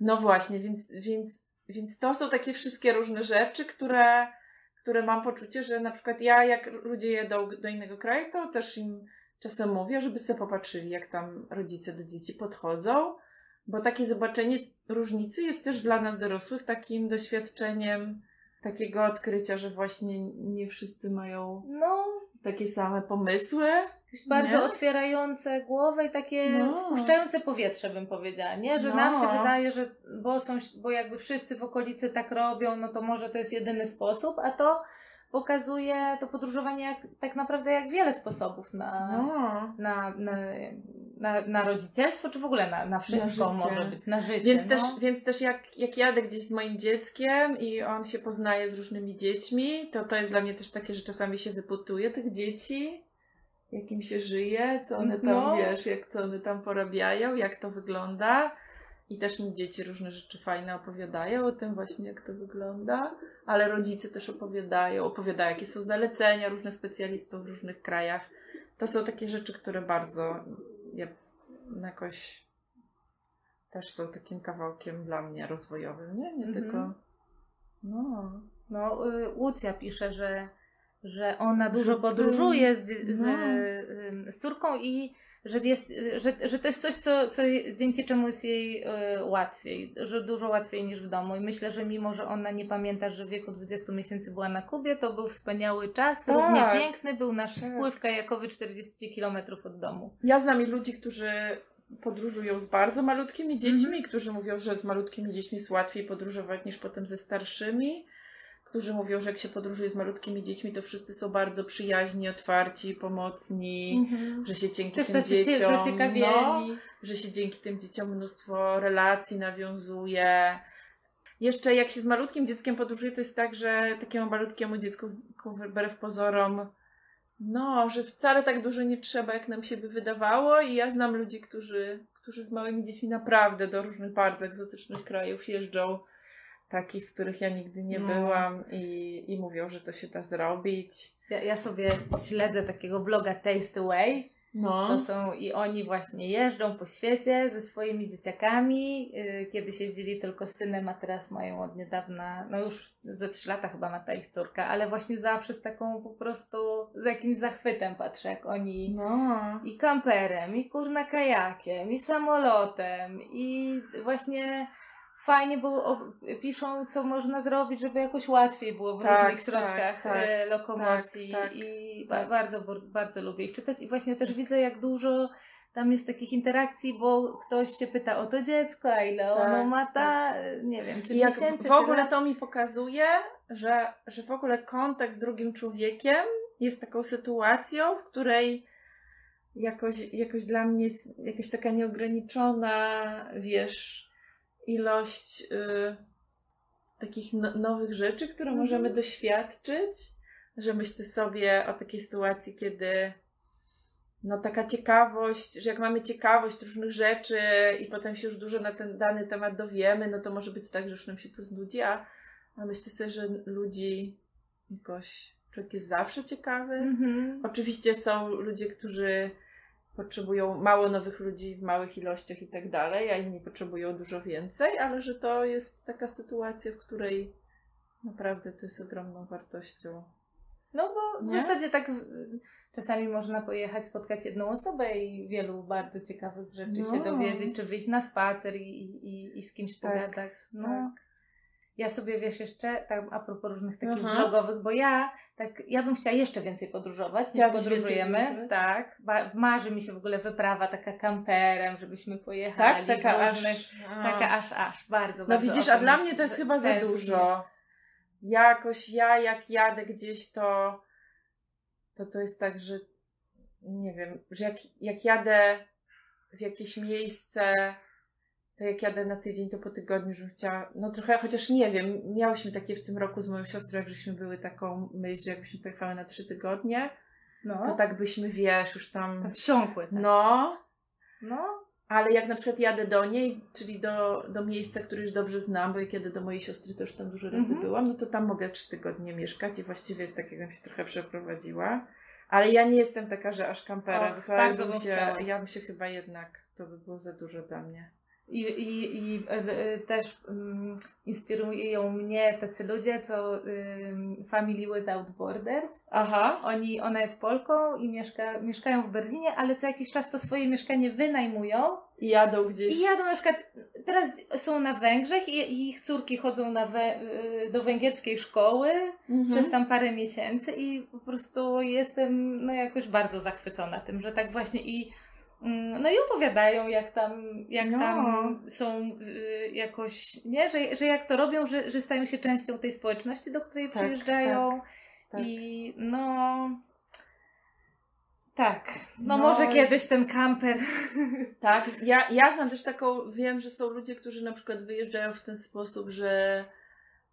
No właśnie, więc, więc, więc to są takie wszystkie różne rzeczy, które, które mam poczucie, że na przykład ja, jak ludzie jedą do innego kraju, to też im czasem mówię, żeby sobie popatrzyli, jak tam rodzice do dzieci podchodzą, bo takie zobaczenie różnicy jest też dla nas dorosłych takim doświadczeniem takiego odkrycia, że właśnie nie wszyscy mają No, takie same pomysły. Jest bardzo Nie? otwierające głowę i takie No. wpuszczające powietrze, bym powiedziała, nie? Że No. nam się wydaje, że bo, są, bo jakby wszyscy w okolicy tak robią, no to może to jest jedyny sposób, a to pokazuje to podróżowanie jak, tak naprawdę jak wiele sposobów na, No. na, na, na, na rodzicielstwo, czy w ogóle na, na wszystko życie. może być, na życie. Więc no. też, więc też jak, jak jadę gdzieś z moim dzieckiem i on się poznaje z różnymi dziećmi, to to jest dla mnie też takie, że czasami się wyputuje tych dzieci, jak im się żyje, co one tam, No. wiesz, jak co one tam porabiają, jak to wygląda. I też mi dzieci różne rzeczy fajne opowiadają o tym właśnie, jak to wygląda, ale rodzice też opowiadają, opowiadają, jakie są zalecenia różnych specjalistów w różnych krajach. To są takie rzeczy, które bardzo ja, jakoś też są takim kawałkiem dla mnie rozwojowym, nie? Nie Mhm. tylko. No. No, y, Łucja pisze, że, że ona dużo podróżuje z, z, no. z córką i że, jest, że, że to jest coś, co, co dzięki czemu jest jej y, łatwiej, że dużo łatwiej niż w domu. I myślę, że mimo, że ona nie pamięta, że w wieku 20 miesięcy była na Kubie, to był wspaniały czas, Tak. równie piękny, był nasz Tak. spływ kajakowy 40 km od domu. Ja znam i ludzi, którzy podróżują z bardzo malutkimi dziećmi, którzy mówią, że z malutkimi dziećmi jest łatwiej podróżować niż potem ze starszymi. Którzy mówią, że jak się podróżuje z malutkimi dziećmi, to wszyscy są bardzo przyjaźni, otwarci, pomocni, że się dzięki Też tym dzieciom. No, że się dzięki tym dzieciom mnóstwo relacji nawiązuje. Jeszcze jak się z malutkim dzieckiem podróżuje, to jest tak, że takiemu malutkiemu dziecku wbrew pozorom, no, że wcale tak dużo nie trzeba, jak nam się by wydawało. I ja znam ludzi, którzy, którzy z małymi dziećmi naprawdę do różnych bardzo egzotycznych krajów jeżdżą, takich, w których ja nigdy nie No. byłam, i, i mówią, że to się da zrobić. Ja, ja sobie śledzę takiego bloga Taste Away. No. To są i oni właśnie jeżdżą po świecie ze swoimi dzieciakami. Yy, Kiedyś jeździli tylko z synem, a teraz mają od niedawna, no już ze trzy lata chyba ma ta ich córka, ale właśnie zawsze z taką po prostu, z jakimś zachwytem patrzę, jak oni No. i kamperem, i kurna kajakiem, i samolotem, i właśnie fajnie, bo o- piszą, co można zrobić, żeby jakoś łatwiej było w Tak, różnych tak, środkach tak, e, lokomocji tak, tak, i ba- tak. bardzo, bardzo lubię ich czytać. I właśnie też widzę, jak dużo tam jest takich interakcji, bo ktoś się pyta o to dziecko, a ile Tak, ono ma ta, nie wiem, czy I jak miesięcy, w ogóle czy to mi pokazuje, że, że w ogóle kontakt z drugim człowiekiem jest taką sytuacją, w której jakoś, jakoś dla mnie jest jakaś taka nieograniczona, wiesz, ilość y, takich no, nowych rzeczy, które Mhm. możemy doświadczyć. Że myślę sobie o takiej sytuacji, kiedy no taka ciekawość, że jak mamy ciekawość różnych rzeczy i potem się już dużo na ten dany temat dowiemy, no to może być tak, że już nam się to znudzi, a, a myślę sobie, że ludzi jakoś, człowiek jest zawsze ciekawy. Mhm. Oczywiście są ludzie, którzy potrzebują mało nowych ludzi w małych ilościach i tak dalej, a inni potrzebują dużo więcej, ale że to jest taka sytuacja, w której naprawdę to jest ogromną wartością. No bo w Nie? zasadzie tak w- czasami można pojechać, spotkać jedną osobę i wielu bardzo ciekawych rzeczy No. się dowiedzieć, czy wyjść na spacer i, i, i, i z kimś Tak, pogadać. No. tak. Ja sobie wiesz jeszcze, tak a propos różnych takich Aha. blogowych, bo ja tak, ja bym chciała jeszcze więcej podróżować, niż podróżujemy. Tak. Ba- marzy mi się w ogóle wyprawa taka kamperem, żebyśmy pojechali. Tak, taka aż... Taka aż, aż, bardzo, No bardzo widzisz, a dla mnie to jest chyba za dużo. Jakoś ja jak jadę gdzieś, to to, to jest tak, że nie wiem, że jak, jak jadę w jakieś miejsce, to jak jadę na tydzień, to po tygodniu już bym chciała, no trochę, chociaż nie wiem, miałyśmy takie w tym roku z moją siostrą, jak żeśmy były taką myśl, że jakbyśmy pojechały na trzy tygodnie, No, to tak byśmy, wiesz, już tam, tak wsiąkły. Tak. no, no. ale jak na przykład jadę do niej, czyli do, do miejsca, które już dobrze znam, bo jak jadę do mojej siostry, to już tam dużo razy Mhm. byłam, no to tam mogę trzy tygodnie mieszkać i właściwie jest tak, jakbym się trochę przeprowadziła. Ale ja nie jestem taka, że aż kamperem. Och, bardzo bym się, chciała. ja bym się chyba jednak, to by było za dużo dla mnie. I, i, i też um, inspirują mnie tacy ludzie, co ym, Family Without Borders. Aha. Oni, ona jest Polką i mieszka, mieszkają w Berlinie, ale co jakiś czas to swoje mieszkanie wynajmują I jadą gdzieś. i jadą na przykład, teraz są na Węgrzech i, i ich córki chodzą na we, y, do węgierskiej szkoły Mhm. przez tam parę miesięcy i po prostu jestem no jakoś bardzo zachwycona tym, że tak właśnie i no i opowiadają jak tam, jak No. tam są y, jakoś, nie, że, że jak to robią, że, że stają się częścią tej społeczności, do której Tak, przyjeżdżają. tak. i no tak, no, No. może i- kiedyś ten kamper. Tak, ja, ja znam też taką, wiem, że są ludzie, którzy na przykład wyjeżdżają w ten sposób, że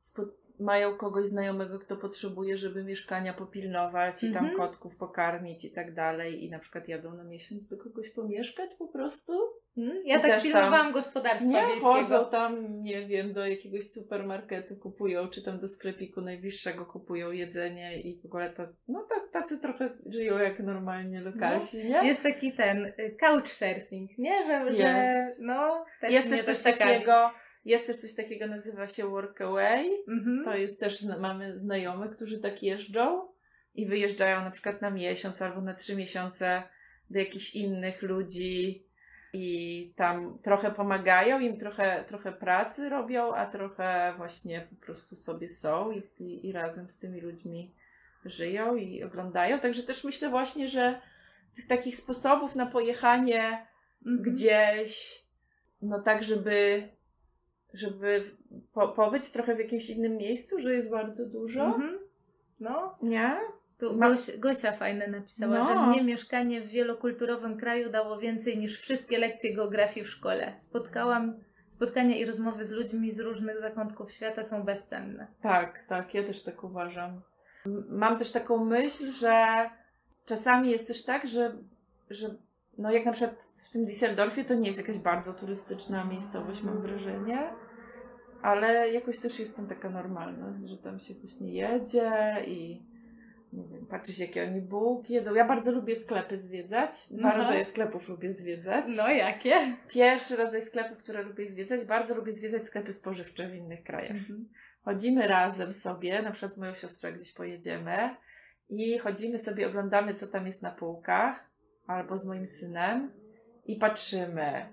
spo, mają kogoś znajomego, kto potrzebuje, żeby mieszkania popilnować i tam Mhm. kotków pokarmić i tak dalej i na przykład jadą na miesiąc do kogoś pomieszkać po prostu. Hmm? Ja I tak tam- pilnowałam gospodarstwa Nie wiejskiego. chodzą tam, nie wiem, do jakiegoś supermarketu kupują, czy tam do sklepiku najbliższego kupują jedzenie i w ogóle to, no tacy trochę żyją jak normalnie lokalsi, nie? Jest taki ten y, couchsurfing, nie? Że, że Jest. no, też Jest też coś ciekawi. Jest też coś takiego, nazywa się Workaway. Mhm. To jest też, mamy znajomych, którzy tak jeżdżą i wyjeżdżają na przykład na miesiąc albo na trzy miesiące do jakichś innych ludzi i tam trochę pomagają, im trochę, trochę pracy robią, a trochę właśnie po prostu sobie są i, i, i razem z tymi ludźmi żyją i oglądają. Także też myślę właśnie, że tych takich sposobów na pojechanie mhm. gdzieś, no tak, żeby, żeby po, pobyć trochę w jakimś innym miejscu, że jest bardzo dużo. Mhm. No. Nie? Tu Ma... Gosia, Gosia fajne napisała, no. że mnie mieszkanie w wielokulturowym kraju dało więcej niż wszystkie lekcje geografii w szkole. Spotkałam spotkania i rozmowy z ludźmi z różnych zakątków świata są bezcenne. Tak, tak, ja też tak uważam. Mam też taką myśl, że czasami jest też tak, że, że no jak na przykład w tym Düsseldorfie to nie jest jakaś bardzo turystyczna miejscowość, mam wrażenie, ale jakoś też jest tam taka normalna, że tam się właśnie jedzie i nie wiem, patrzeć jakie oni bułki jedzą. Ja bardzo lubię sklepy zwiedzać. Dwa Aha. rodzaje sklepów lubię zwiedzać. No jakie? Pierwszy rodzaj sklepów, które lubię zwiedzać, bardzo lubię zwiedzać sklepy spożywcze w innych krajach. Mhm. Chodzimy razem sobie, na przykład z moją siostrą gdzieś pojedziemy i chodzimy sobie, oglądamy co tam jest na półkach, albo z moim synem i patrzymy,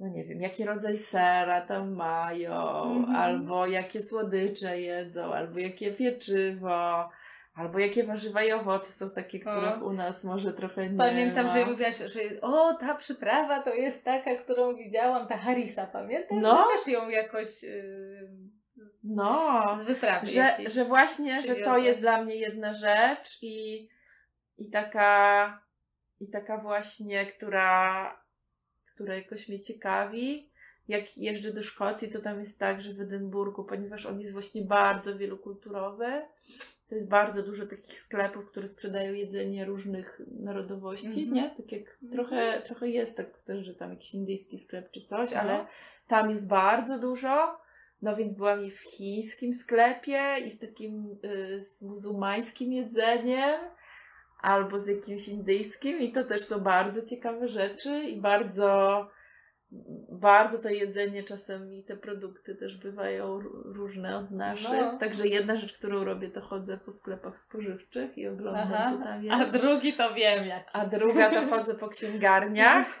no nie wiem, jaki rodzaj sera tam mają, mhm. albo jakie słodycze jedzą, albo jakie pieczywo Albo jakie warzywa i owoce są takie, których o. u nas może trochę nie Pamiętam, ma. że mówiłaś, że o, ta przyprawa to jest taka, którą widziałam, ta harisa, pamiętasz? No. Że też ją jakoś... Yy, no, z wyprawy że, że właśnie, że to jest dla mnie jedna rzecz i, i taka i taka właśnie, która, która jakoś mnie ciekawi. Jak jeżdżę do Szkocji, to tam jest tak, że w Edynburgu, ponieważ on jest właśnie bardzo wielokulturowy, to jest bardzo dużo takich sklepów, które sprzedają jedzenie różnych narodowości, mm -hmm. nie? Tak jak trochę, trochę jest tak też, że tam jakiś indyjski sklep czy coś, no. ale tam jest bardzo dużo. No więc byłam i w chińskim sklepie, i w takim y, z muzułmańskim jedzeniem, albo z jakimś indyjskim, i to też są bardzo ciekawe rzeczy i bardzo bardzo to jedzenie czasem i te produkty też bywają różne od naszych. No. Także jedna rzecz, którą robię, to chodzę po sklepach spożywczych i oglądam, Aha. co tam jest. A drugi to wiem jak. A druga to chodzę po księgarniach.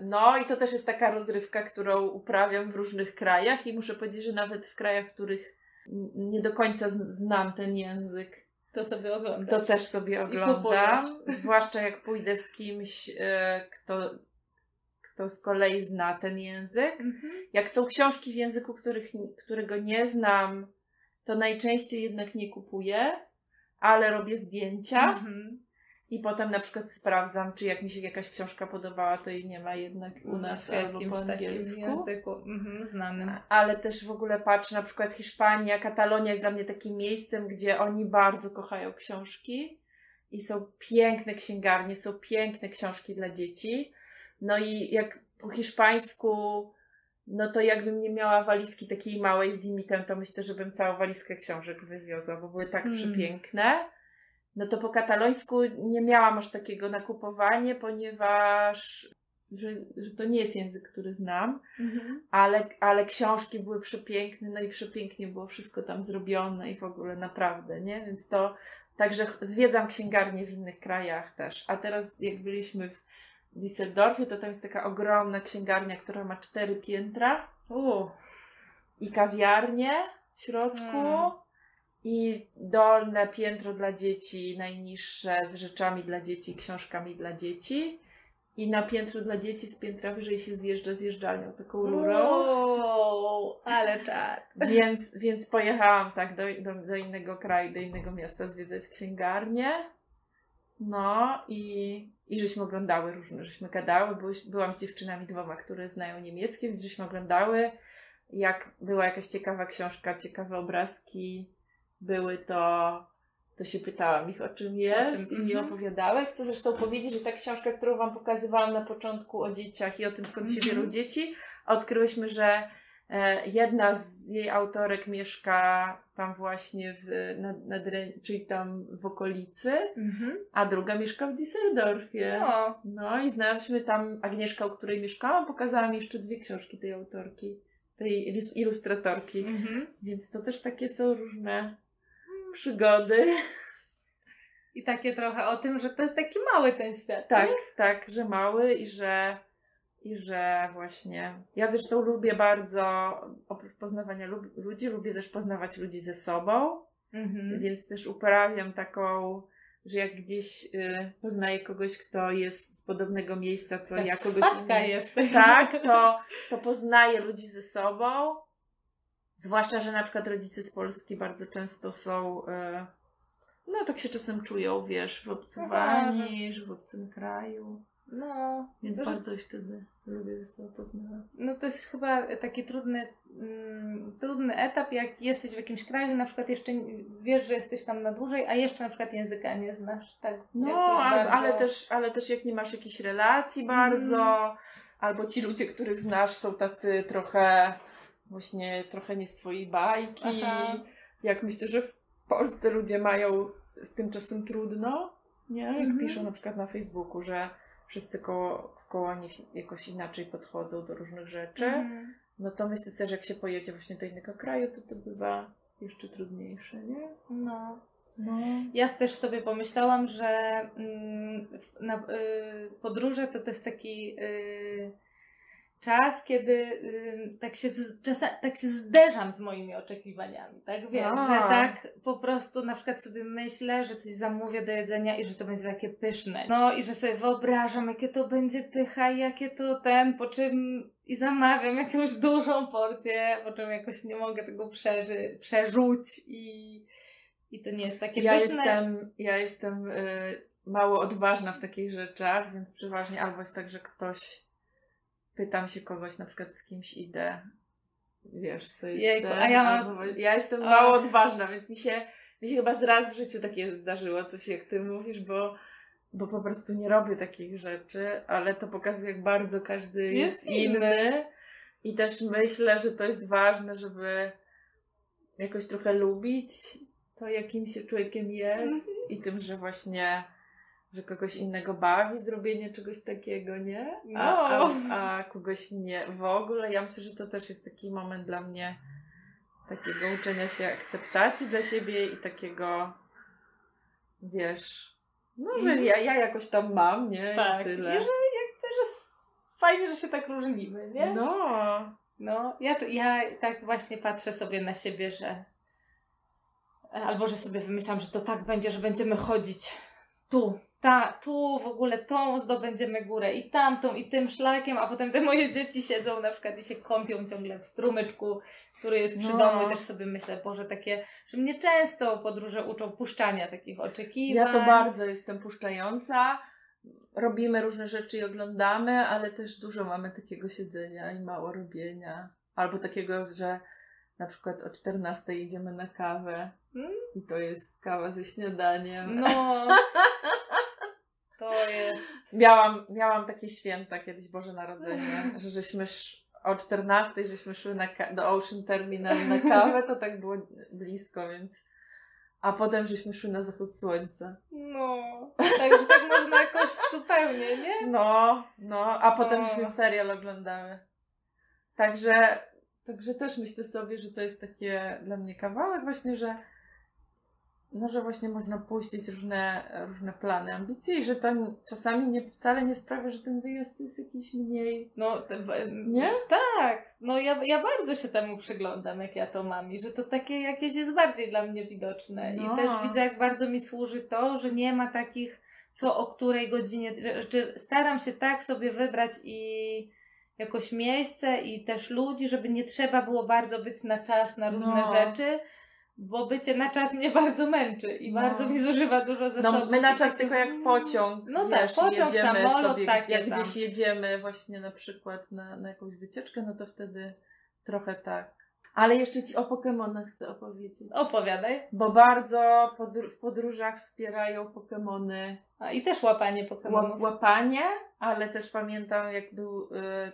No i to też jest taka rozrywka, którą uprawiam w różnych krajach i muszę powiedzieć, że nawet w krajach, w których nie do końca znam ten język, to sobie oglądam. To też sobie oglądam. Zwłaszcza jak pójdę z kimś, e, kto kto z kolei zna ten język. Mhm. Jak są książki w języku, których, którego nie znam, to najczęściej jednak nie kupuję, ale robię zdjęcia. Mhm. I potem na przykład sprawdzam, czy jak mi się jakaś książka podobała, to jej nie ma jednak u nas w albo po angielsku. języku mhm, znanym. Ale też w ogóle patrzę, na przykład Hiszpania, Katalonia jest dla mnie takim miejscem, gdzie oni bardzo kochają książki i są piękne księgarnie, są piękne książki dla dzieci. No i jak po hiszpańsku, no to jakbym nie miała walizki takiej małej z limitem, to myślę, że bym całą walizkę książek wywiozła, bo były tak hmm. przepiękne. No to po katalońsku nie miałam aż takiego nakupowania, ponieważ że, że to nie jest język, który znam, mhm. ale, ale książki były przepiękne, no i przepięknie było wszystko tam zrobione i w ogóle naprawdę, nie? Więc to także zwiedzam księgarnie w innych krajach też. A teraz jak byliśmy w Düsseldorfie, to tam jest taka ogromna księgarnia, która ma cztery piętra. U. I kawiarnię w środku. Mm. I dolne piętro dla dzieci, najniższe z rzeczami dla dzieci, książkami dla dzieci. I na piętro dla dzieci z piętra wyżej się zjeżdża zjeżdżalnią, taką rurą. Wow, ale tak. Więc, więc pojechałam tak do, do, do innego kraju, do innego miasta zwiedzać księgarnię. No i, i żeśmy oglądały różne, żeśmy gadały. byłam z dziewczynami dwoma, które znają niemieckie, więc żeśmy oglądały. Jak była jakaś ciekawa książka, ciekawe obrazki były, to, to się pytałam ich o czym jest o czym? i mi mhm. opowiadały. Chcę zresztą powiedzieć, że ta książka, którą Wam pokazywałam na początku o dzieciach i o tym skąd się biorą mhm. dzieci, odkryłyśmy, że E, jedna z jej autorek mieszka tam właśnie w, czyli tam w okolicy, mhm. a druga mieszka w Düsseldorfie. No. no i znalazłyśmy tam Agnieszkę, u której mieszkałam, pokazałam jeszcze dwie książki tej autorki, tej ilustratorki. Mhm. Więc to też takie są różne przygody. I takie trochę o tym, że to jest taki mały ten świat. Tak, nie? tak, że mały i że i że właśnie ja zresztą lubię bardzo, oprócz poznawania ludzi, lubię też poznawać ludzi ze sobą, mhm. więc też uprawiam taką że jak gdzieś y, poznaję kogoś, kto jest z podobnego miejsca, co ja kogoś innego. jesteś. Tak, to, to poznaję ludzi ze sobą. Zwłaszcza, że na przykład rodzice z Polski bardzo często są, y, no tak się czasem czują, wiesz, wyobcowani, że w obcym kraju. No, Więc to, że- bardzo ich wtedy lubię ze sobą poznawać. no to jest chyba taki trudny, mm, trudny etap, jak jesteś w jakimś kraju, na przykład jeszcze wiesz, że jesteś tam na dłużej, a jeszcze na przykład języka nie znasz. Tak No, ale, bardzo- ale, też, ale też jak nie masz jakichś relacji bardzo, albo ci ludzie, których znasz, są tacy trochę właśnie trochę nie z twojej bajki. Aha. Jak myślę, że w Polsce ludzie mają z tym czasem trudno, nie? Jak Mhm. piszą na przykład na Facebooku, że wszyscy koło, koło nich jakoś inaczej podchodzą do różnych rzeczy, Mhm. no to myślę sobie, że jak się pojedzie właśnie do innego kraju, to to bywa jeszcze trudniejsze, nie? No. No. Ja też sobie pomyślałam, że mm, na, y, podróże to to jest taki y, czas, kiedy y, tak, się, czasa, tak się zderzam z moimi oczekiwaniami. Tak wiesz, A. że tak po prostu na przykład sobie myślę, że coś zamówię do jedzenia i że to będzie takie pyszne. No i że sobie wyobrażam, jakie to będzie pycha i jakie to ten, po czym i zamawiam jakąś dużą porcję, po czym jakoś nie mogę tego przeży, przerzuć i i to nie jest takie Ja pyszne. jestem, ja jestem y, mało odważna w takich rzeczach, więc przeważnie albo jest tak, że ktoś pytam się kogoś, na przykład z kimś idę, wiesz, co jest. Jejku, ten, a ja albo, ja jestem Ach. mało odważna, więc mi się, mi się chyba z raz w życiu takie zdarzyło, coś jak ty mówisz, bo, bo po prostu nie robię takich rzeczy, ale to pokazuje, jak bardzo każdy jest, Jest inny. inny. I też myślę, że to jest ważne, żeby jakoś trochę lubić to, jakim się człowiekiem jest Mhm. i tym, że właśnie, że kogoś innego bawi zrobienie czegoś takiego, nie? A, a, No. a kogoś nie w ogóle. Ja myślę, że to też jest taki moment dla mnie takiego uczenia się akceptacji dla siebie i takiego, wiesz, no, że Mhm. ja, ja jakoś tam mam, nie? I Tak. tyle. I że jak też jest fajnie, że się tak różnimy, nie? No. No, ja, ja tak właśnie patrzę sobie na siebie, że albo że sobie wymyślam, że to tak będzie, że będziemy chodzić tu, ta, tu w ogóle tą zdobędziemy górę i tamtą i tym szlakiem, a potem te moje dzieci siedzą na przykład i się kąpią ciągle w strumyczku, który jest przy No. domu i też sobie myślę, Boże, takie, że mnie często podróże uczą puszczania takich oczekiwań. Ja to bardzo jestem puszczająca. Robimy różne rzeczy i oglądamy, ale też dużo mamy takiego siedzenia i mało robienia. Albo takiego, że na przykład o 14 idziemy na kawę Mm. i to jest kawa ze śniadaniem. No. Miałam, miałam takie święta kiedyś Boże Narodzenie, że żeśmy o 14 żeśmy szły na do Ocean Terminal na kawę, to tak było blisko, więc... A potem żeśmy szły na zachód słońca. No, także tak można jakoś zupełnie, nie? No, no, a potem O. żeśmy serial oglądały. Także, także też myślę sobie, że to jest takie dla mnie kawałek właśnie, że no, że właśnie można puścić różne, różne plany, ambicje i że to czasami nie, wcale nie sprawia, że ten wyjazd jest jakiś mniej... No, Nie? Tak, no ja, ja bardzo się temu przyglądam, jak ja to mam i że to takie jakieś jest bardziej dla mnie widoczne. No. I też widzę, jak bardzo mi służy to, że nie ma takich, co o której godzinie, że staram się tak sobie wybrać i jakoś miejsce i też ludzi, żeby nie trzeba było bardzo być na czas na różne No. rzeczy, bo bycie na czas mnie bardzo męczy i No. bardzo mi zużywa dużo zasobów. No, my na czas tylko jak pociąg, No tak, wiesz, pociąg, jedziemy samolot, sobie, takie jak tam. gdzieś jedziemy właśnie na przykład na, na jakąś wycieczkę, no to wtedy trochę tak. Ale jeszcze Ci o Pokemonach chcę opowiedzieć. Opowiadaj. Bo bardzo podr- w podróżach wspierają Pokemony A, I też łapanie Pokemonów. łap- łapanie, ale też pamiętam jak był,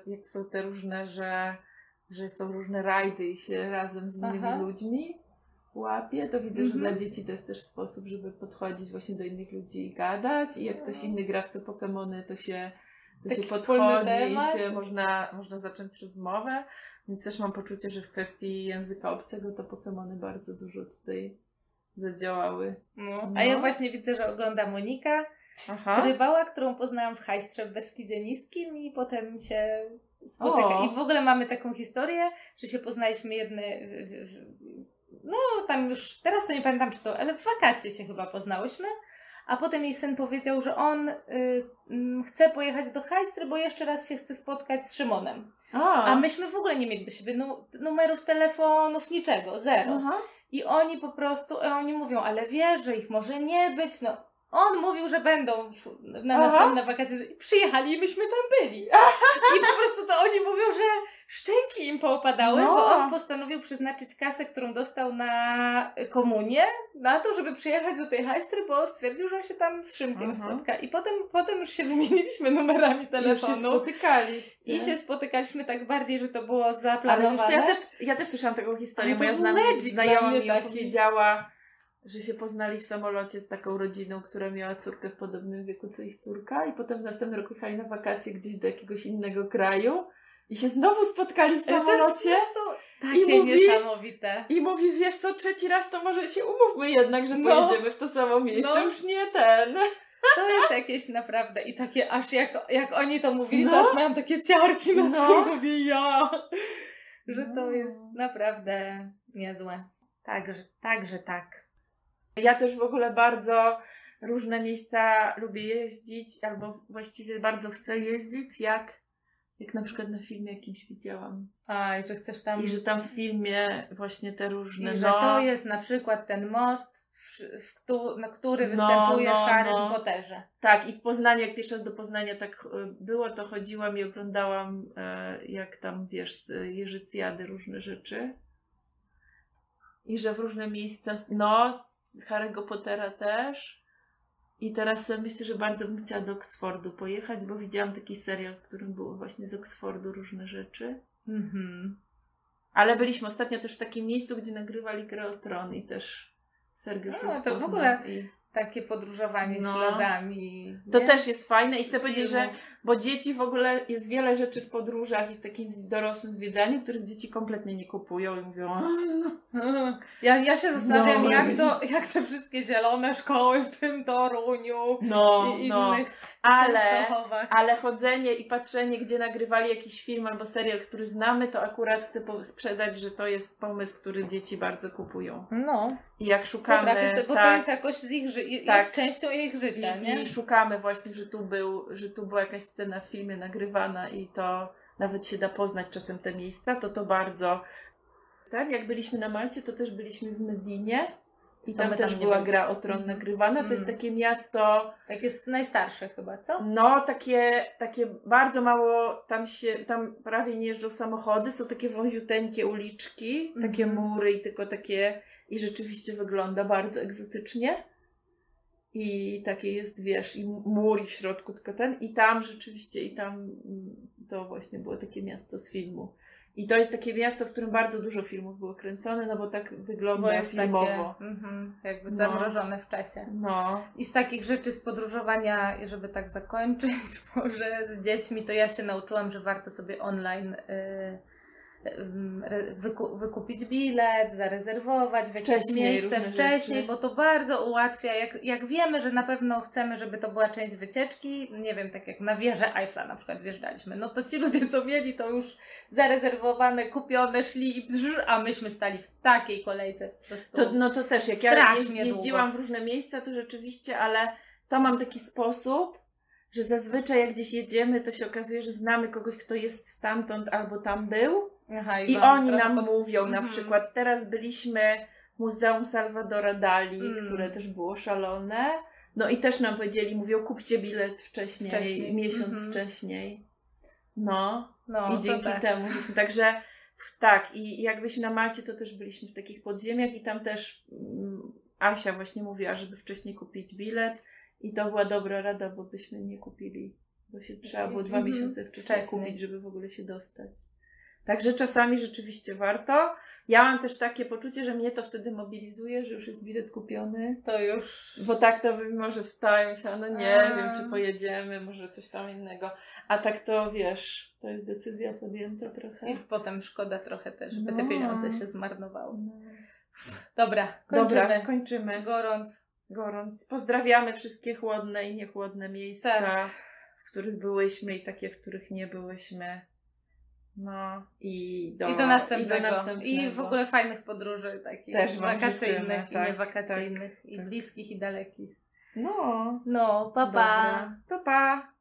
y, jak są te różne, że, że są różne rajdy i się razem z innymi Aha. ludźmi łapie, to widzę, że Mhm. dla dzieci to jest też sposób, żeby podchodzić właśnie do innych ludzi i gadać i jak ktoś inny gra w te Pokemony, to się to Taki się podchodzi i się można, można zacząć rozmowę. Więc też mam poczucie, że w kwestii języka obcego to Pokemony bardzo dużo tutaj zadziałały. No. No. A ja właśnie widzę, że ogląda Monika Aha. Rybała, którą poznałam w Hajstrze w Beskidzie Niskim i potem się spotyka. O. I w ogóle mamy taką historię, że się poznaliśmy jedne... w- w- No tam już, teraz to nie pamiętam czy to, ale w wakacje się chyba poznałyśmy. a potem jej syn powiedział, że on y, y, chce pojechać do Hajstry, bo jeszcze raz się chce spotkać z Szymonem. A, A myśmy w ogóle nie mieli do siebie nu- numerów telefonów, niczego, zero. Aha. I oni po prostu, e, oni mówią, ale wiesz, że ich może nie być, no. On mówił, że będą na Aha. następne wakacje i przyjechali i myśmy tam byli. I po prostu to oni mówią, że szczęki im poopadały, No. bo on postanowił przeznaczyć kasę, którą dostał na komunię, na to, żeby przyjechać do tej hajstry, bo stwierdził, że on się tam z Szymkiem Mhm. spotka. I potem, potem już się wymieniliśmy numerami Już się telefonu. spotykaliście. I się spotykaliśmy tak bardziej, że to było Ale zaplanowane. wiesz co, ja też, ja też słyszałam taką historię. Ale to Moja znajoma mi taki. opowiedziała, że się poznali w samolocie z taką rodziną, która miała córkę w podobnym wieku co ich córka i potem w następnym roku jechali na wakacje gdzieś do jakiegoś innego kraju i się znowu spotkali w to jest samolocie. po prostu takie I mówi- niesamowite. I mówi, wiesz co, trzeci raz to może się umówmy jednak, że No. pojedziemy w to samo miejsce, No. już nie ten. To jest jakieś naprawdę i takie aż jak, jak oni to mówili, No. to aż miałam takie ciarki na No. skórze, mówię ja, że to No. jest naprawdę niezłe. Także, także tak. Ja też w ogóle bardzo różne miejsca lubię jeździć, albo właściwie bardzo chcę jeździć, jak, jak na przykład na filmie jakimś widziałam. A, i że chcesz tam... I że tam w filmie właśnie te i różne, że no, to jest na przykład ten most, w, na który No, występuje no, w Harry no. Potterze. tak, i w Poznaniu, jak pierwszy raz do Poznania tak e, było, to chodziłam i oglądałam, e, jak tam, wiesz, z Jerzycjady różne rzeczy. I że w różne miejsca, no, z Harry'ego Pottera też. I teraz sobie myślę, że bardzo bym chciała do Oksfordu pojechać, bo widziałam taki serial, w którym było właśnie z Oksfordu różne rzeczy. Mhm. Ale byliśmy ostatnio też w takim miejscu, gdzie nagrywali Grę o Tron i też Sergiusz A, to w ogóle- I Takie podróżowanie No. śladami. to nie? też jest fajne i chcę powiedzieć, że. Bo dzieci w ogóle jest wiele rzeczy w podróżach i w takim dorosłym zwiedzaniu, których dzieci kompletnie nie kupują i mówią, "A, no, Ja, ja się zastanawiam, No. jak, to, jak te wszystkie zielone szkoły w tym Toruniu no, i no. innych Ale, ale chodzenie i patrzenie, gdzie nagrywali jakiś film albo serial, który znamy, to akurat chcę sprzedać, że to jest pomysł, który dzieci bardzo kupują. No, I jak szukamy, potrafisz, to, bo to tak, jest jakoś z ich jest Tak. częścią ich życia, nie? i, i szukamy właśnie, że tu, był, że tu była jakaś scena w filmie nagrywana i to nawet się da poznać czasem te miejsca, to to bardzo. Ten, jak byliśmy na Malcie, to też byliśmy w Medinie i tam też tam nie była gra o tron Mhm. nagrywana. To jest Mm. takie miasto, Tak jest najstarsze chyba, co? no takie, takie bardzo mało, tam się, tam prawie nie jeżdżą samochody, są takie wąziuteńkie uliczki, takie Mhm. mury i tylko takie, i rzeczywiście wygląda bardzo egzotycznie. I takie jest, wiesz, i mur i w środku tylko ten. I tam rzeczywiście, i tam mm, to właśnie było takie miasto z filmu. I to jest takie miasto, w którym bardzo dużo filmów było kręcone, no bo tak wygląda Bo jest filmowo. takie mhm, jakby No. zamrożone w czasie. No, I z takich rzeczy z podróżowania, żeby tak zakończyć, może z dziećmi, to ja się nauczyłam, że warto sobie online y, wyku, wykupić bilet, zarezerwować w jakieś Wcześniej miejsce wcześniej, rzeczy. bo to bardzo ułatwia. Jak, jak wiemy, że na pewno chcemy, żeby to była część wycieczki, nie wiem, tak jak na wieżę Eiffla na przykład wjeżdżaliśmy, no to ci ludzie, co mieli, to już zarezerwowane, kupione, szli i bzz, a myśmy stali w takiej kolejce. To, no to też, jak ja jeździłam długo. w różne miejsca, to rzeczywiście, ale to mam taki sposób, że zazwyczaj jak gdzieś jedziemy, to się okazuje, że znamy kogoś, kto jest stamtąd albo tam był Aha, i wam oni nam pod- mówią, na Mhm. przykład teraz byliśmy w Muzeum Salvadora Dali, Mm. które też było szalone, no i też nam powiedzieli, mówią kupcie bilet wcześniej, Wcześniej. miesiąc Mhm. wcześniej. No, No, i dzięki tak. temu. Także tak, i jak byliśmy na Malcie, to też byliśmy w takich podziemiach i tam też mm, Asia właśnie mówiła, żeby wcześniej kupić bilet i to była dobra rada, bo byśmy nie kupili, bo się trzeba było dwa Mhm, miesiące wcześniej wcześniej. kupić, żeby w ogóle się dostać. Także czasami rzeczywiście warto. Ja mam też takie poczucie, że mnie to wtedy mobilizuje, że już jest bilet kupiony. To już. Bo tak to bym może i myślała, no nie A. wiem, czy pojedziemy, może coś tam innego. A tak to wiesz, to jest decyzja podjęta trochę. I potem szkoda trochę też, żeby te No. pieniądze się zmarnowały. No. Dobra, kończymy. Dobra, kończymy. Gorąc. Gorąc. Pozdrawiamy wszystkie chłodne i niechłodne miejsca, Tak. w których byłyśmy i takie, w których nie byłyśmy. No i do, I do następnego. I, do następnego. I w ogóle fajnych podróży takich Też wakacyjnych życzymy, i tak, niewakacyjnych, i tak. bliskich i dalekich. No, No, pa pa. dobra. To pa!